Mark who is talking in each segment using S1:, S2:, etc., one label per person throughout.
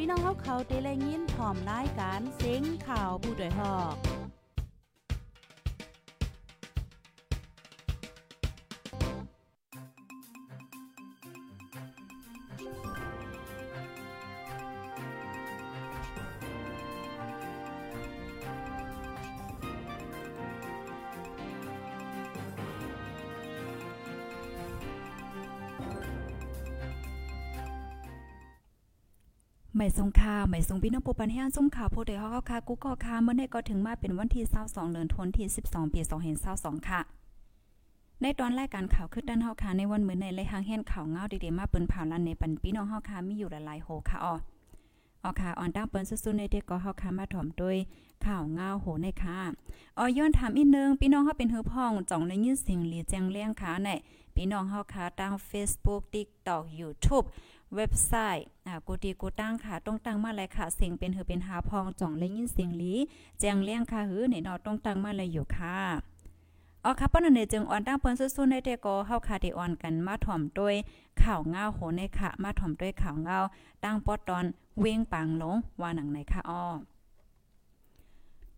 S1: พี่น้องเขาเขาเตะแลยินพร้อมรายการเซ็งข่าวผู้ด้วยหอก
S2: หม่สงค่าหม่สงพี่น้องปูปันแห้งส้มข่าวโพเดฮอกค่ะกูก็ค่ะเมื่อได้ก็ถึงมาเป็นวันที่22เดือนธันวาคมที่12ปี2522ค่ะ ในตอนแรายการข่าวคือด้านเฮาค่ะในวันมื้อในเลยหางแห่นข่าวเงาดีๆมาเปิ้นผ่าลันในปันพี่น้องเฮาค่ะมีอยู่หลายๆโหค่ะอ๋อออค่ะออนตั้งเปิ้นสุดๆในเด็กก็เฮาค่ะมาถ่อมโดยข่าวเงาโหในค่ะอ๋อย้อนถามอีกนึงพี่น้องเฮาเป็นเฮือพ่องจ่องได้ยินเสียงหลีแจ้งเลี้ยงค่ะในพี่น้องเฮาค่ะทาง Facebook TikTok YouTube เว็บไซต์อ่ากูตีกูตั้งค่ะต้องตั้งมาเลยค่ะเสียงเป็นหือเป็นหาพองจ่องเลยยินเสียงลีแจ้งเลี้ยงค่ะหือในนอต้องตั้งมาเลยอยู่ค่ะอ๋อค่ะป้อนในจึงอ่อนตั้งเปิ้นสู้ๆในเตก็เฮาค่ะที่อ่อนกันมาถ่อมด้วยข่าวเงาโหในค่ะ มาถ่อมด้วยข่าวเงาตั้งปอดตอนเว้งปางลงว่าหนังไหนค่ะอ้อ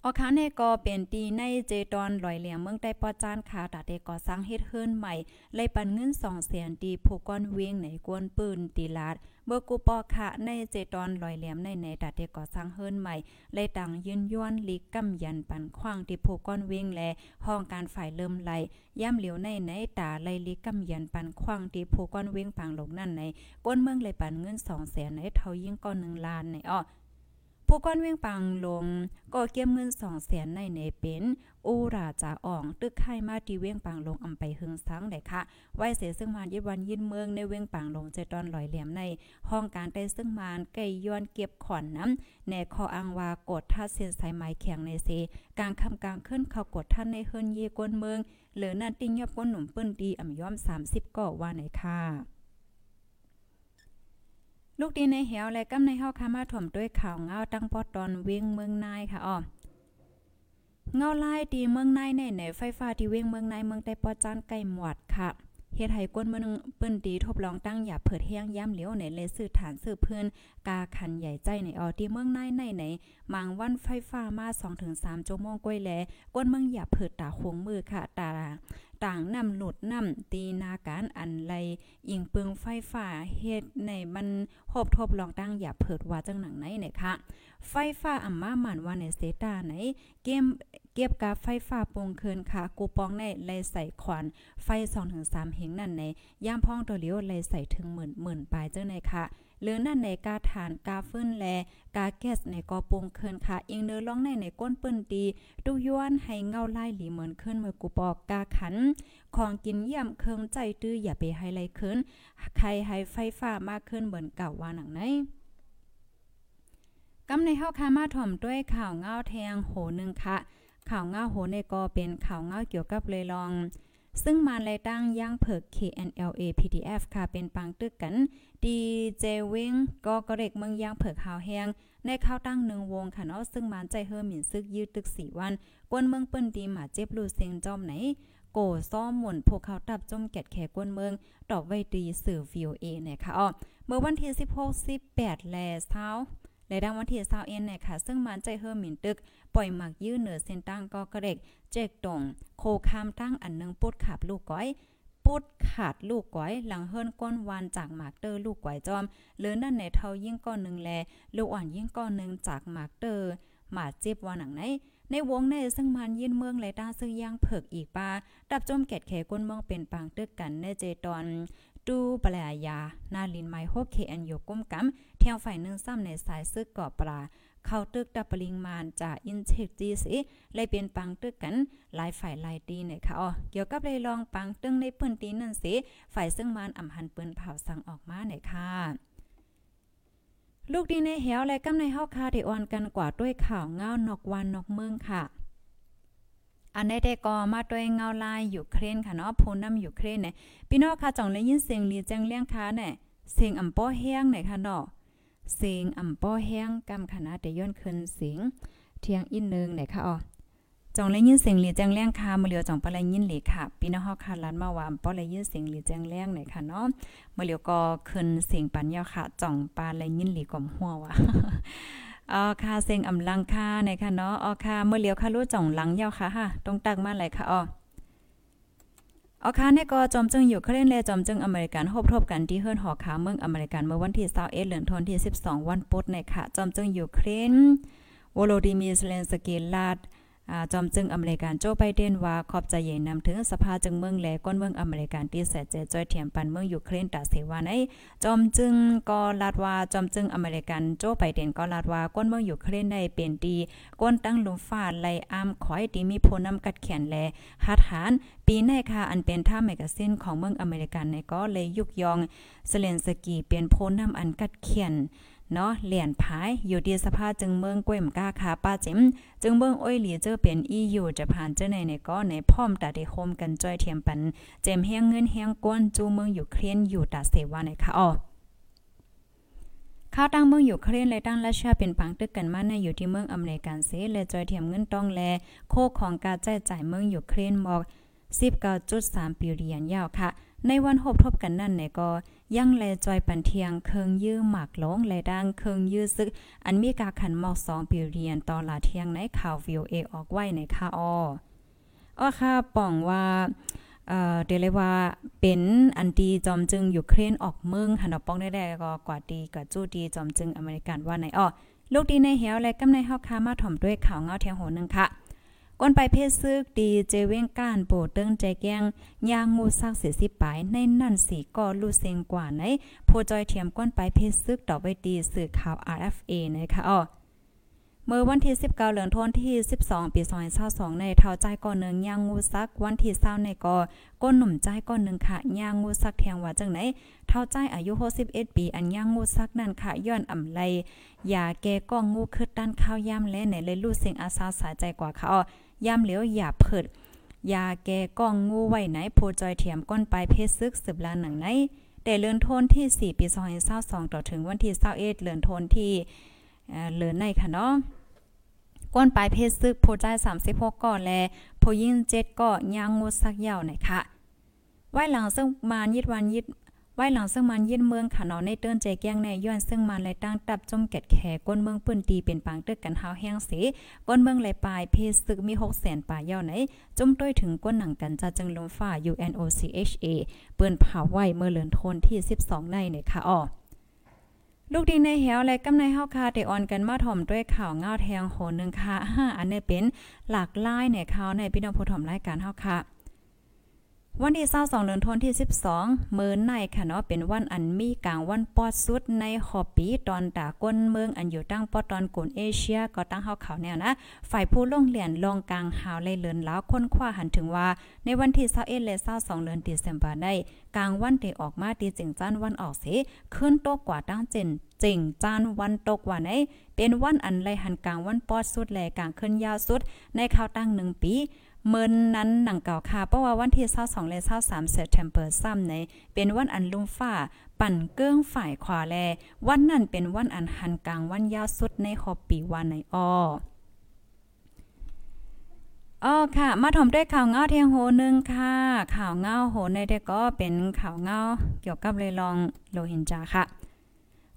S2: ออคาเนก็เป็นตีในเจตอนลอยเหลี่ยมเมืองใต้ปอจานคาตาเตก่อสร้างเฮ็ดเฮือนใหม่เลยปันเงิน2แสนตีผู้ก้อนเวียงในกวนปืนตีลาดเมื่อกูปอคะในเจตอนลอยเหลี่ยมในในตาเตก่อสร้างเฮือนใหม่เลยต่างยืนย้อนลีกกำยันปันขว้างที่ผู้ก้อนเวียงแลห้องการฝ่ายเริ่มไหลย่ำเหลียวในในตาไลลีกกำยันปันขว้างที่ผู้ก้อนเวียงปางลงนั่นในก้นเมืองเลยปันเงิน2แสนในเท่ายิ่งก้อน1ล้านในอ้อ ผู้ก้อนเวียงปังลงก็เก็บเงิน2แสนในในเป็นอูราจาอ่อง ตึกไข่มาที่เวียงปังลงอำไปหึงสังได้ค่ะ ไว้เสียซึ่งมานยิวันยินเมืองในเวียงปังลงใจตอนลอยเหลี่ยมใน ห้องการได้ซึ่งมานไก่ย้อนเก็บขอนน้ำแน่คออังวากดท่าเส้นสายไม้แข็งในเซกลางคำกลางขึ้นเขากดท่านในเฮิรนเยกวนเมืองเหลือนั่นติ้งยอบก้นหนุ่มปื้นดีอ่ำย้อม30ก่อว่าไหนค่ะ ลูกดีในเหวและกำในเฮาค่ะมาถ่มด้วยข่าวเงาตั้งปอตอนเวียงเมืองนายค่ะอ้อเงาลายตีเมืองนายในไหนไฟฟ้าที่เวียงเมืองนายเมืองใต้ปอจานไก่หมวดค่ะ เฮ็ดให้กวนเมืองเปิ้นตีทบลองตั้งอย่าเผิดแห้งย่ำเหลียวในเลสือฐานสื่อเพื่อนกาขันใหญ่ใจในออที่เมืองนในไหนมางวันไฟฟ้ามา2-3ชั่วโมงก้อยแลกวนเมืองอย่าเผิดตาคงมือค่ะตาต่างนำหลุดนำตีนาการอันไลยิงปึงไฟฟ้าเฮ็ดในมันหอบทบลองตั้งอย่าเผิดว่าจังหนังไหนเนี่ยค่ะไฟฟ้าอัมมาหมันว่าในเซตาไหนเกม ก็บกาไฟฟ้าปงเคินค่ะ กูปองในไลใส่ขวานไฟ2-3เหงนั่นในย่ามพ้องตัวเลียวไลใส่ถึงหมื่นหมื่นปลายเจ้าในค่ะหรือนั่นในกาฐานกาฟื้นแล กาแก๊สในกอปงเคินค่ะ อิงเนื้อร้องในในก้นปื้นตีตุย้อนให้เงาไล่หลีเหมือนขึ้นเมื่อกูปอกกาขัน ของกินเยี่ยมเคิงใจตื้ออย่าไปให้ไรขึ้น ใครให้ไฟฟ้ามากขึ้นเหมือนเก่าว่าหนังไหนกำในเฮาคามาถ่อมด้วยข่าวเงาแทงโหนึงค่ะ ข่าวเงาโหในก็เป็นข่าวเงาเกี่ยวกับเลยลอง ซึ่งมาเลยตั้งย่างเผิก KNLA PDF ค่ะเป็นปังตึกกันดีเจวิงก็กระเรกเมืองย่างเผิกหาวแหงในข้าวตั้งหนึ่งวงค่ะเนาะซึ่งมันใจเฮอหมิ่นซึกยืดตึกสี่วันกวนเมืองเปิ้นดีหมาเจ็บลูเซงจอมไหนโกซ้อมหมุนพวกเขาตับจมแกดแขกวนเมืองตอบไว้ดีสื่อ VOA เนี่ยค่ะอ๋อเมื่อวันที่16 18 แลเช้า และดังวันที่20เอ็นเนี่ยค่ะ ซึ่งมันใจเฮอหมิ่นตึก ปล่อยหมักยื้อเหนือเส้นตั้งก็กระเรกเจกตงโคคามตั้งอันนึงปุดขับลูกก้อยปุดขาดลูกก้อยหลังเฮิรนก้นวานจากหมากเตอร์ลูกก้อยจอมหรือนั่นในเท่ายิ่งก้อนหนึ่งแล ลูกอ่อนยิ่งก้อนหนึ่งจากหมากเตอร์หมาเจ็บว่าหนังไหนในวงในซึ่งมันยินเมืองไหลตาซึ่งย่างเผิกอีกปาดับจมแกดแขก้นเมืองเป็นปางตึกกันในเจตอน ดูปลายา นาลินไมโฮเคอันโยก้มกำเที่ยวฝ่ายหนึ่งซ้ำในสายซึกก่อปลา เข้าตึกดับปริงมานจากอินเทคจีสิเลยเป็นปังตึกกันหลายฝ่ายหลายตีเนี่ยค่ะอ๋อเกี่ยวกับเลยลองปังตึงในปืนตีนั่นสิฝ่ายซึ่งมานอำหันปืนเผาสั่งออกมาเนี่ยค่ะลูกดีในเหวและกำในเฮาคาที่อ่อนกันกว่าด้วยข่าวเงานอกวันนอกเมืองค่ะ อันในได้ก็มาด้วยเงาลายอยู่เครนค่ะเนาะผู้นำอยู่เครนเนี่ยพี่น้องค่ะจ่องได้ยินเสียงลีแจ้งเลี้ยงค่ะเนี่ยเสียงอ่ำป้อแห้งเนี่ยค่ะเนาะเสียงอ่ำป้อแห้งกำคณะแต่ย้อนขึ้นเสียงเทียงอินนึงเนี่ยค่ะอ๋อจ่องเลยยินเสียงหลีแจ้งแรงค่ะมื้อเหลียวจ่องปะเลยยินหลีค่ะพี่น้องค่ะลันมาว่าปอเลยยินเสียงหลีแจ้งแรงหน่อยค่ะเนาะมื้อเหลียวก็ขึ้นเสียงปันยาวค่ะจ่องปาเลยยินหลีก่อมหัวว่ะ อ๋อค่ะเซ็งอำลังค่ะในค่ะเนาะอ๋อค่ะมื้อเลียวค่ะรู้จ่องหลังยาวค่ะค่ะตรงตักมาเลยค่ะอ๋อเอาค่ะนี่ก็จอมจึงอยู่เครนแลจอมจึงอเมริกันพบทบกันที่เฮือนหอขาเมืองอเมริกันเมื่อวันที่21เดือนธันวาคมที่12 วันพุธในค่ะจอมจึงอยู่เครนวโลดิมีเซเลนสกีลาด จอมจึงอเมริกันโจไบเดนว่าขอบใจใหญ่นำถึงสภาจึงเมืองแลก้นเมืองอเมริกันที่แสเจจอยเถียมปันเมืองยูเครนตาเสวาในจอมจึงก็ลาดว่าจอมจึงอเมริกันโจไบเดนก็ลาดว่าก้นเมืองยูเครนได้เป็นดีก้นตั้งลุมฟ้าไล่อามขอยตีมีโพนำกัดแขนแลหัดหานปีในค่ะอันเป็นท่าแมกกาซินของเมืองอเมริกันในก็เลยยุกยองเซเลนสกีเป็นโพนำอันกัดเขียน เนาะเหรียญพายอยู่ดีสภาจึงเมืองก้วยมก้าคาป้าจิมจึงเมืองอ้อยหลีเจอเป็นอีอยู่จะผ่านเจ้าในในก็ในพร้อมตาได้โฮมกันจ้อยเทียมปันเจมแห้งเงินแห้งก้นจูเมืองอยู่เครียนอยู่ตาเสวาในค่ะอ๋อข้าวตั้งเมืองอยู่เครนและตั้งราชาเป็นปังตึกกันมาในอยู่ที่เมืองอเมริกันเสและจอยเทียมเงินต้องแลโคของการจ่ายจ่ายเมืองอยู่เครนบอก19.3ปีเรียนยาวค่ะ ในวันหบทบกันนั่นเนี่ยก็ ยังแลจอยปันเทียงเคิงยื้อหมากหลงและดังเคิงยื้อซึก อันมีกาขันหมอก2ปีเรียนต่อลาเทียงในข่าววิวเอออกไว้ในค่ะอ้ออ้อค่ะป่องว่าเอ่อเดี๋ยวเลยว่าเป็นอันดีจอมจึงอยู่เครนออกเมืองหันป้องได้ๆก็กว่าดีกับจู้ดีจอมจึงอเมริกันว่าในอ้อลูกดีในเหียวและกำในเฮาคามาถ่อมด้วยข่าวเงาเทียงโหนึงค่ะ ก้นไปเพศซึกดีเจเว้งก้านโปเติ้งใจแกงยางงูซักเสียสิปายในนั่นสีก็ลูเซงกว่าในโพจอยเทียมก้นไปเพศซึกต่อไปดีสื่อข่าว RFA นะคะอ๋อเมื่อวันที่ 19 เหลือนทนที่ 12 ปี2022ในเท่าใจก่อนหนึ่งย่างงูซัก วันที่20ในก็ก้นหนุ่มใจก่อนหนึ่งค่ะย่างงูซักแทงว่าจังไหนเท่าใจอายุ61ปีอันย่างงูซักนั่นค่ะย้อนอ่ำไลยาแกก้องงูคือด้านข้าวย่ำและในเลยลูเสียงอาสาสายใจกว่าค่ะอ๋อ ยามเหลียวอย่าเพิดยาแกก้องงูไว้ไหนโพจอยเถียมก้นปลายเพศซึกสืบลานหนังไหนแต่เลือนโทนที่ 4 ปี2022ต่อถึงวันที่21เลือนโทนที่เลือนในค่ะเนาะก้นปลายเพศซึกโพจาย36ก่อแลโพยิ่ง7ก่อยางงูสักยาวหน่อยค่ะไว้หลังซึ่งมานยิดวันยิด ว้หลังซึ่งมันยินเมืองขานอในเติ้นใจแก้งในย้อนซึ่งมันไหลตั้งตับจมแกดแขก้นเมืองปื้นตีเป็นปางตึกกันเฮาแห้งเสก้นเมืองไหลปลายเพศซึกมี6แสนป่าย่อไหนจมต้วยถึงก้นหนังกันจะจึงลมฟ้า UNOCHA เปิ้นเผาไว้เมื่อเลือนโทนที่ 12 ในเนี่ยค่ะอ้อลูกดีในเหวและกำในเฮาคาได้ออนกันมาถ่อมด้วยข่าวเงาแทงโหนึงค่ะ5อันนี้เป็นหลากหลายในข่าวในพี่น้องผู้ถ่อมรายการเฮาค่ะ วันที่22เดือนธันวาคมที่ 12 มื้อในค่ะเนาะเป็นวันอันมีกลางวันปอดสุดในหอบปีตอนตาก้นเมืองอันอยู่ตั้งปอดตอนกุนเอเชีย ก็ตั้งเฮาเขาแนวนะ ฝ่ายผู้ลงเหรียญลองกลางหาวเลยเลินแล้วค้นคว้าหันถึงว่า ในวันที่21และ22เดือนธันวาคมได้กลางวันได้ออกมาตีจิงจันวันออกเสขึ้นโตกว่าตั้งเจนจริงจานวันตกว่าไหนเป็นวันอันไรหันกลางวันปอดสุดแลกลางขึ้นยาวสุด ในข่าวตั้ง1ปี เมินนั้นหนังเก่าค่ะเพราะว่าวันที่22และ23 September ซ้ำในเป็นวันอันลุ่มฟ้า ปั่นเกิ้งฝ่ายขวาแล วันนั้นเป็นวันอันหันกลางวันยาวสุดในขอบปีวันในอ้ออ๋อค่ะ มาถมด้วยข่าวเงาเทียงโหนึงค่ะ ข่าวเงาโหในเด็กก็เป็นข่าวเงาเกี่ยวกับเลยลองโลหินจาค่ะ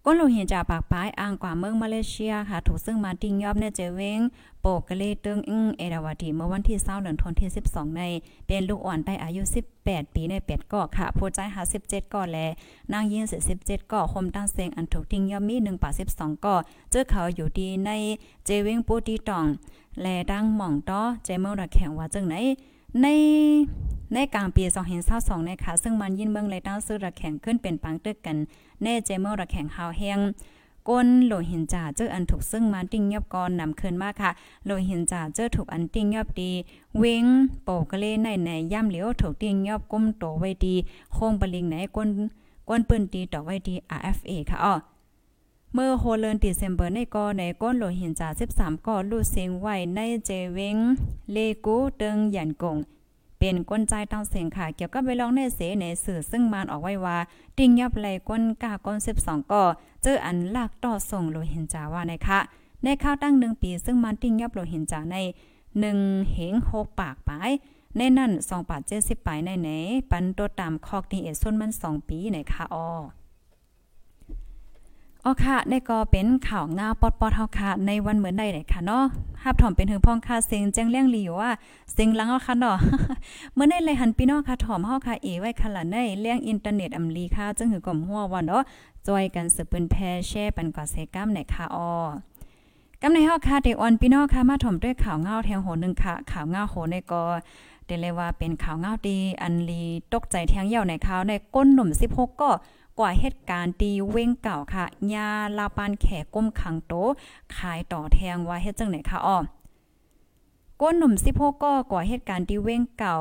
S2: ก้นโลหินจากปากปลายอ่างกว่าเมืองมาเลเซียค่ะ ถูกซึ่งมาติงยอบในเจเวงโปกะเลตึงอิงเอราวาดีเมื่อวันที่20เดือนธันวาคมที่12 ใน เป็นลูกอ่อนได้อายุ 18 ปีในเป็ดก่อค่ะ ผู้ใจหา17ก่อแลนางยิง17ก่อคมตั้งเสียงอันถูกติงยอมมี1ป่า12ก่อเจอเขาอยู่ดีในเจเวงปูตีตอง แลดังหม่องต้อเจเมื่อระแข่งว่าจังไหนในในกลางปี 2022นะคะซึ่งมันยินเมืองเลยตั้งซื้อระแข่งขึ้นเป็นปังตึกกัน แน่เจเมื่อระแข่งหาวแห้งก้นโลหินจ่าเจออันถูกซึ่งมาติ้งยอบก่อนนำคืนมาค่ะ โลหินจ่าเจอถูกอันติ้งยอบดี เวงโปกะเลในในย่ำเหลียวถูกติ้งยอบก้มโตไว้ดี โค้งปลิงไหนก้นก้นปืนตีต่อไว้ดี RFA ค่ะอ้อเมื่อโฮเลนติเซมเบอร์ในกอในก้นโลหินจ่า13ก่อลูเสียงไว้ในเจเวงเลกูเติงหยันกง เป็นก้นใจตั้งเสียงค่ะ เกี่ยวกับไปลองในเสในสื่อซึ่งมานออกไว้ว่า ติ่งยับไหลก้นกาก้น12ก่อเจออันลากต่อส่งโลหินจาว่านะคะในข้าวตั้งหนึ่งปีซึ่งมันติ่งยับโลหินจาใน1เหง6ปากปายในนั่น2ปา70ปายในไหนปันตัวตามคอกดีเอส่วนมัน2ปีไหนค่ะอ้อ อ๋อค่ะในก็เป็นข่าวงาปอดปอดเฮาค่ะ ในวันเหมือนใดเลยค่ะเนาะฮับถอมเป็นถึงพ้องค่ะเสียงแจ้งเลี้ยงลีว่าเสียงลังเอาค่ะเนาะเมื่อในเลยหันพี่น้องค่ะถอมเฮาค่ะเอไว้ค่ะละในเลี้ยงอินเทอร์เน็ตอำลีค่ะจึงหือก่อมหัวว่าเนาะจอยกันสืบปืนแพแช่ปันกว่าเซกัมในค่ะอ้อกำในเฮาค่ะเดออนพี่น้องค่ะมาถอมด้วยข่าวเงาแทงโหนึงค่ะ ข่าวเงาโหในก็เดเลยว่าเป็นข่าวเงาดีอันลีตกใจแทงเหี่ยวในข่าวในก้นหนุ่ม16ก็ กว่าเหตุการณ์ตีเว้งเก่าค่ะยาลาปานแขกก้มขังโตขายต่อแทงว่าเฮ็ดจังไหนคะอ้อก้นหนุ่ม16ก็กว่าเหตุการณ์ตีเว้งเก่า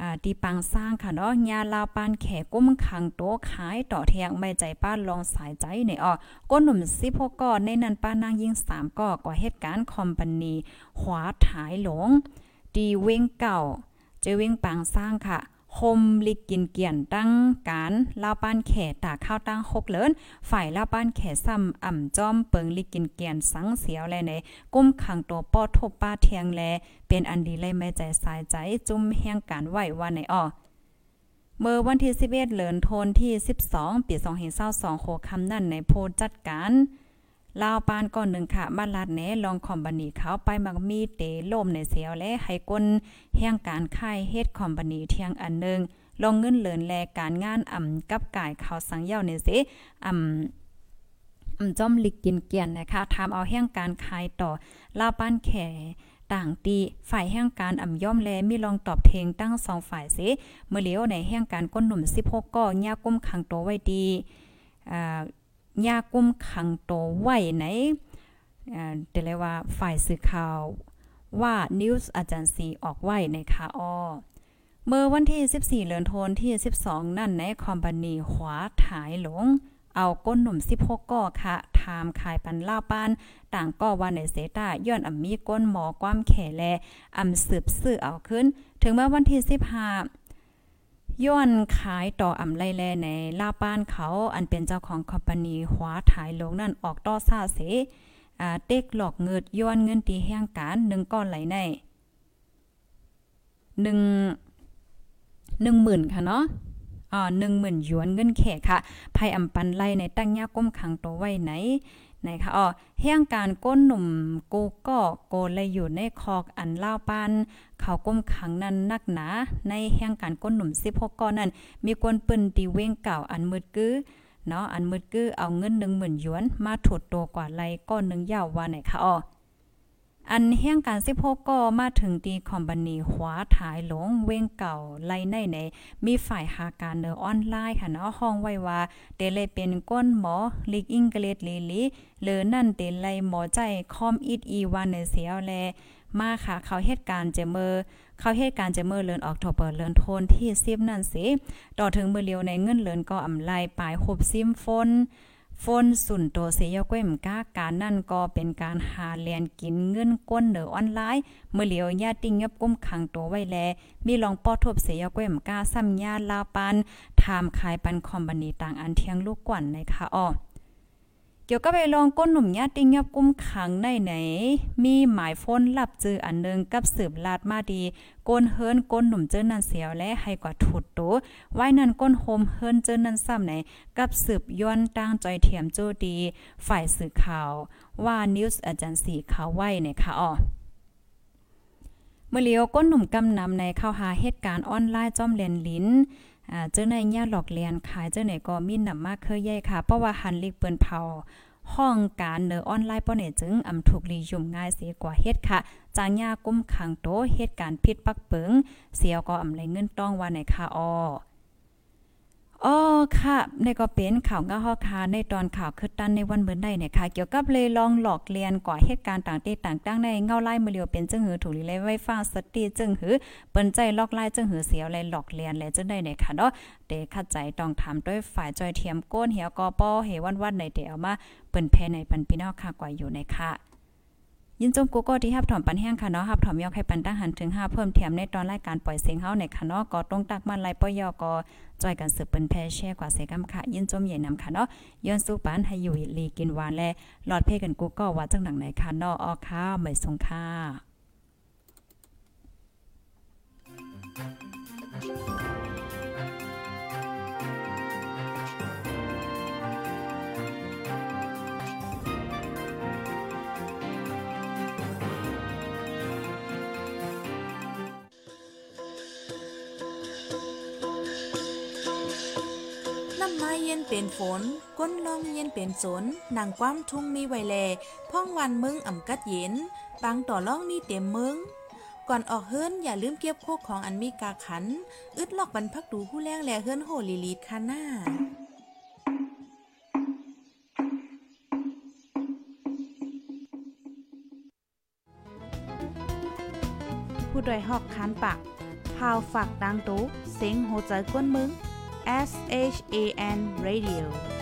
S2: อ่าตีปังสร้างค่ะเนาะยาลาปานแขกก้มขังโตขายต่อแทงไม่ใจป้าลองสายใจเนี่อ้อก้นหนุ่ม16ก็ในนั้นป้านางยิง3ก็กว่าเหตุการณ์คอมพานีขวาถ่ายหลงตีเว้งเก่าเจอเว้งปังสร้างค่ะ คมลิกกินเกียนตั้งการลาวป้านแขตาข้าวตั้งหกเลินฝ่ายลาวป้านแขซ้ำอ่ำจอมเปิงลิกกินเกียนสังเสียวแลในก้มขังตัวป้อทบป้าเทียงแล เป็นอันดีเลยไม่ใจสายใจจุ่มแห่งการไหวว่าในอ้อเมื่อวันที่11เหลือนโทนที่ 12 ปี2022โคคำนั่นในโพจัดการ ลาวปานก่อนหนึ่งค่ะ บ้านลาดแหนลองคอมบานีเขาไปมักมีเตล่มในเสียวและให้ก้นแห่งการค่ายเฮ็ดคอมบานีเที่ยงอันนึงลองเงินเหลินแลการงานอ่ำกับกายเขาสังเย้าในสิอ่ำอ่ำจอมลิกกินเกียนนะคะทำเอาแห่งการขายต่อลาวปานแขต่างตีฝ่ายแห่งการอ่ำย่อมแลมีลองตอบเทงตั้งสองฝ่ายสิเมื่อเลียวในแห่งการก้นหนุ่ม16ก็ยาก้มขังตัวไว้ดีอ่า ยากุ้มขังโตไว้ในเดลว่าฝ่ายสื่อข่าวว่า News Agency ออกไว้ในคาออเมื่อวันที่ 14เดือนธันวาคมที่ 12 นั่นในคอมพานีขวาถ่ายหลง เอาก้นหนุ่ม 16ก่อค่ะ ทามขายปันล่าปาน ต่างก็ว่าในเซตาย้อนอำมีก้นหมอความแข่แลอำสืบซื้อเอาขึ้น ถึงเมื่อวันที่ 15 ย้อนขายต่ออ่ำไลแลในลาป้านเขาอันเป็นเจ้าของคอมพานีขวาถ่ายลงนั่นออกต่อซาเสอ่าเต็กหลอกเงิดย้อนเงินตีแห่งการหนึ่งก้อนไหลในหนึ่งหนึ่งหมื่นค่ะเนาะอ่าหนึ่งหมื่นหยวนเงินแขกค่ะภัยอำปันไล่ในตั้งยาก้มขังตัวไว้ไหน นะคะอ๋อเฮียงการก้นหนุ่มกูก็โกเลยอยู่ในคอกอันเล่าปานเขาก้มขังนั้นนักหนา ในเฮียงการก้นหนุ่มซิพก้อนนั้น มีกวนปืนตีเว้งเก่าอันมืดกื้อเนาะอันมืดกื้อเอาเงินหนึ่งหมื่นหยวนมาถดตัวกว่าไรก้อนหนึ่งยาวว่าไหนคะอ๋อ อันเฮียงการ16ก็มาถึงตีคอมบานีขวาถ่ายหลงเว้งเก่าไล่ในในมีฝ่ายหาการเนอออนไลน์ค่ะเนาะห้องไว้ว่าเตเลยเป็นก้นหมอลิกอิงเกเลดลีลีเลอนั่นเตไลหมอใจคอมอิดอีวันในเสียวแลมาค่ะ เขาเหตุการณ์เจเมอร์เขาเหตุการณ์เจเมอร์เลินออกโทเบอร์เลินโทนที่ซิบนั่นสิต่อถึงมือเลียวในเงินเลินก็อำไลปลายหบซิมฟน ฝนสุนโตเสียก้มก้าการนั่นก็เป็นการหาเลียนกินเงินก้นเหนือออนไลน์ เมื่อเหลียวญาติงับก้มขังตัวไว้แล มีลองป้อทบเสียก้มก้าซ้ำญาลาปันถามขายปันคอมบันีต่างอันเทียงลูกกวนในค่ะอ้อ เกี่ยวกับไปลองก้นหนุ่มญาติงับกุ้มขังในไหน มีหมายฟ้นลับจืออันนึงกับสืบลาดมาดี ก้นเฮิรนก้นหนุ่มเจอนันเสียวและให้กว่าถุดโตไว้นันก้นโฮมเฮิรนเจอนันซ้ำไหน กับสืบย้อนตั้งจอยเทียมโจดี ฝ่ายสื่อข่าว ว่า News Agency เขาไว้ในค่ะอ๋อเมื่อเลียวก้นหนุ่มกำนำในเข้าหาเหตุการณ์ออนไลน์จอมเลียนลิ้น อ่าเจ้าในญาหลอกเลียนขายเจ้าไหนก็มีนำมากเคยใหญ่ค่ะ เพราะว่าหันลิกเปิ้นเผาห้องการเนอออนไลน์ป้อเนี่ยจึงอำถูกลียุ่มง่ายเสียกว่าเฮ็ดค่ะ จางยากุ้มขังโตเหตุการณ์ผิดปักเปิง เสียวก็อำไรเงินต้องว่าในค่ะออ อ๋อค่ะในก็เป็นข่าวง้าฮอคาในตอนข่าวคือตันในวันเบิ่นได้เนี่ยค่ะ เกี่ยวกับเลยลองหลอกเลียนกว่าเหตุการณ์ต่างๆต่างๆในเงาไล่มือเลียวเป็นจึงหือถูกลีเลยไว้ฟ้าสติจึงหือเปิ้นใจลอกไล่จึงหือเสียวเลยหลอกเลียนเลยจึงได้เนี่ยค่ะเนาะเตคัดใจต้องถามด้วยฝ่ายจอยเทียมก้นเหี่ยวกอป้อเฮวันๆในเตเอามาเปิ้นแพในปันพี่น้องค่ะกว่าอยู่ในค่ะ ยินจมกูก็ที่ฮับถอมปันแห้งค่ะเนาะฮับถอมยอกให้ปันตั้งหันถึง5เพิ่มเทียมในตอนรายการปล่อยเสียงเฮาในค่ะเนาะก็ต้องตักมันไลปอยอก็จอยกันสืบเป็นแพ่แช่กว่าเสกำค่ะ ยินจมใหญ่นำค่ะเนาะย้อนสู้ปานให้อยู่ลีกินหวานและหลอดเพกันกูก็ว่าจังหนังไหนค่ะเนาะออค่ะไม่สงค่ะ
S3: เย็นเป็นฝน ก้นลองเย็นเป็นสนนางความทุ่งมีไวแลพ่องวันมึงอ่ำกัดเย็นปังต่อล่องมีเต็มมึงก่อนออกเฮิรนอย่าลืมเก็บโคกของอันมีกาขัน อึดลอกบรรพักดูผู้แรงแลเฮิรนโหลีลีดคาน้า
S1: ผู้ดยหอกคันปากพาวฝากดังตู้เซ็งโหใจกวนมึง S H A N Radio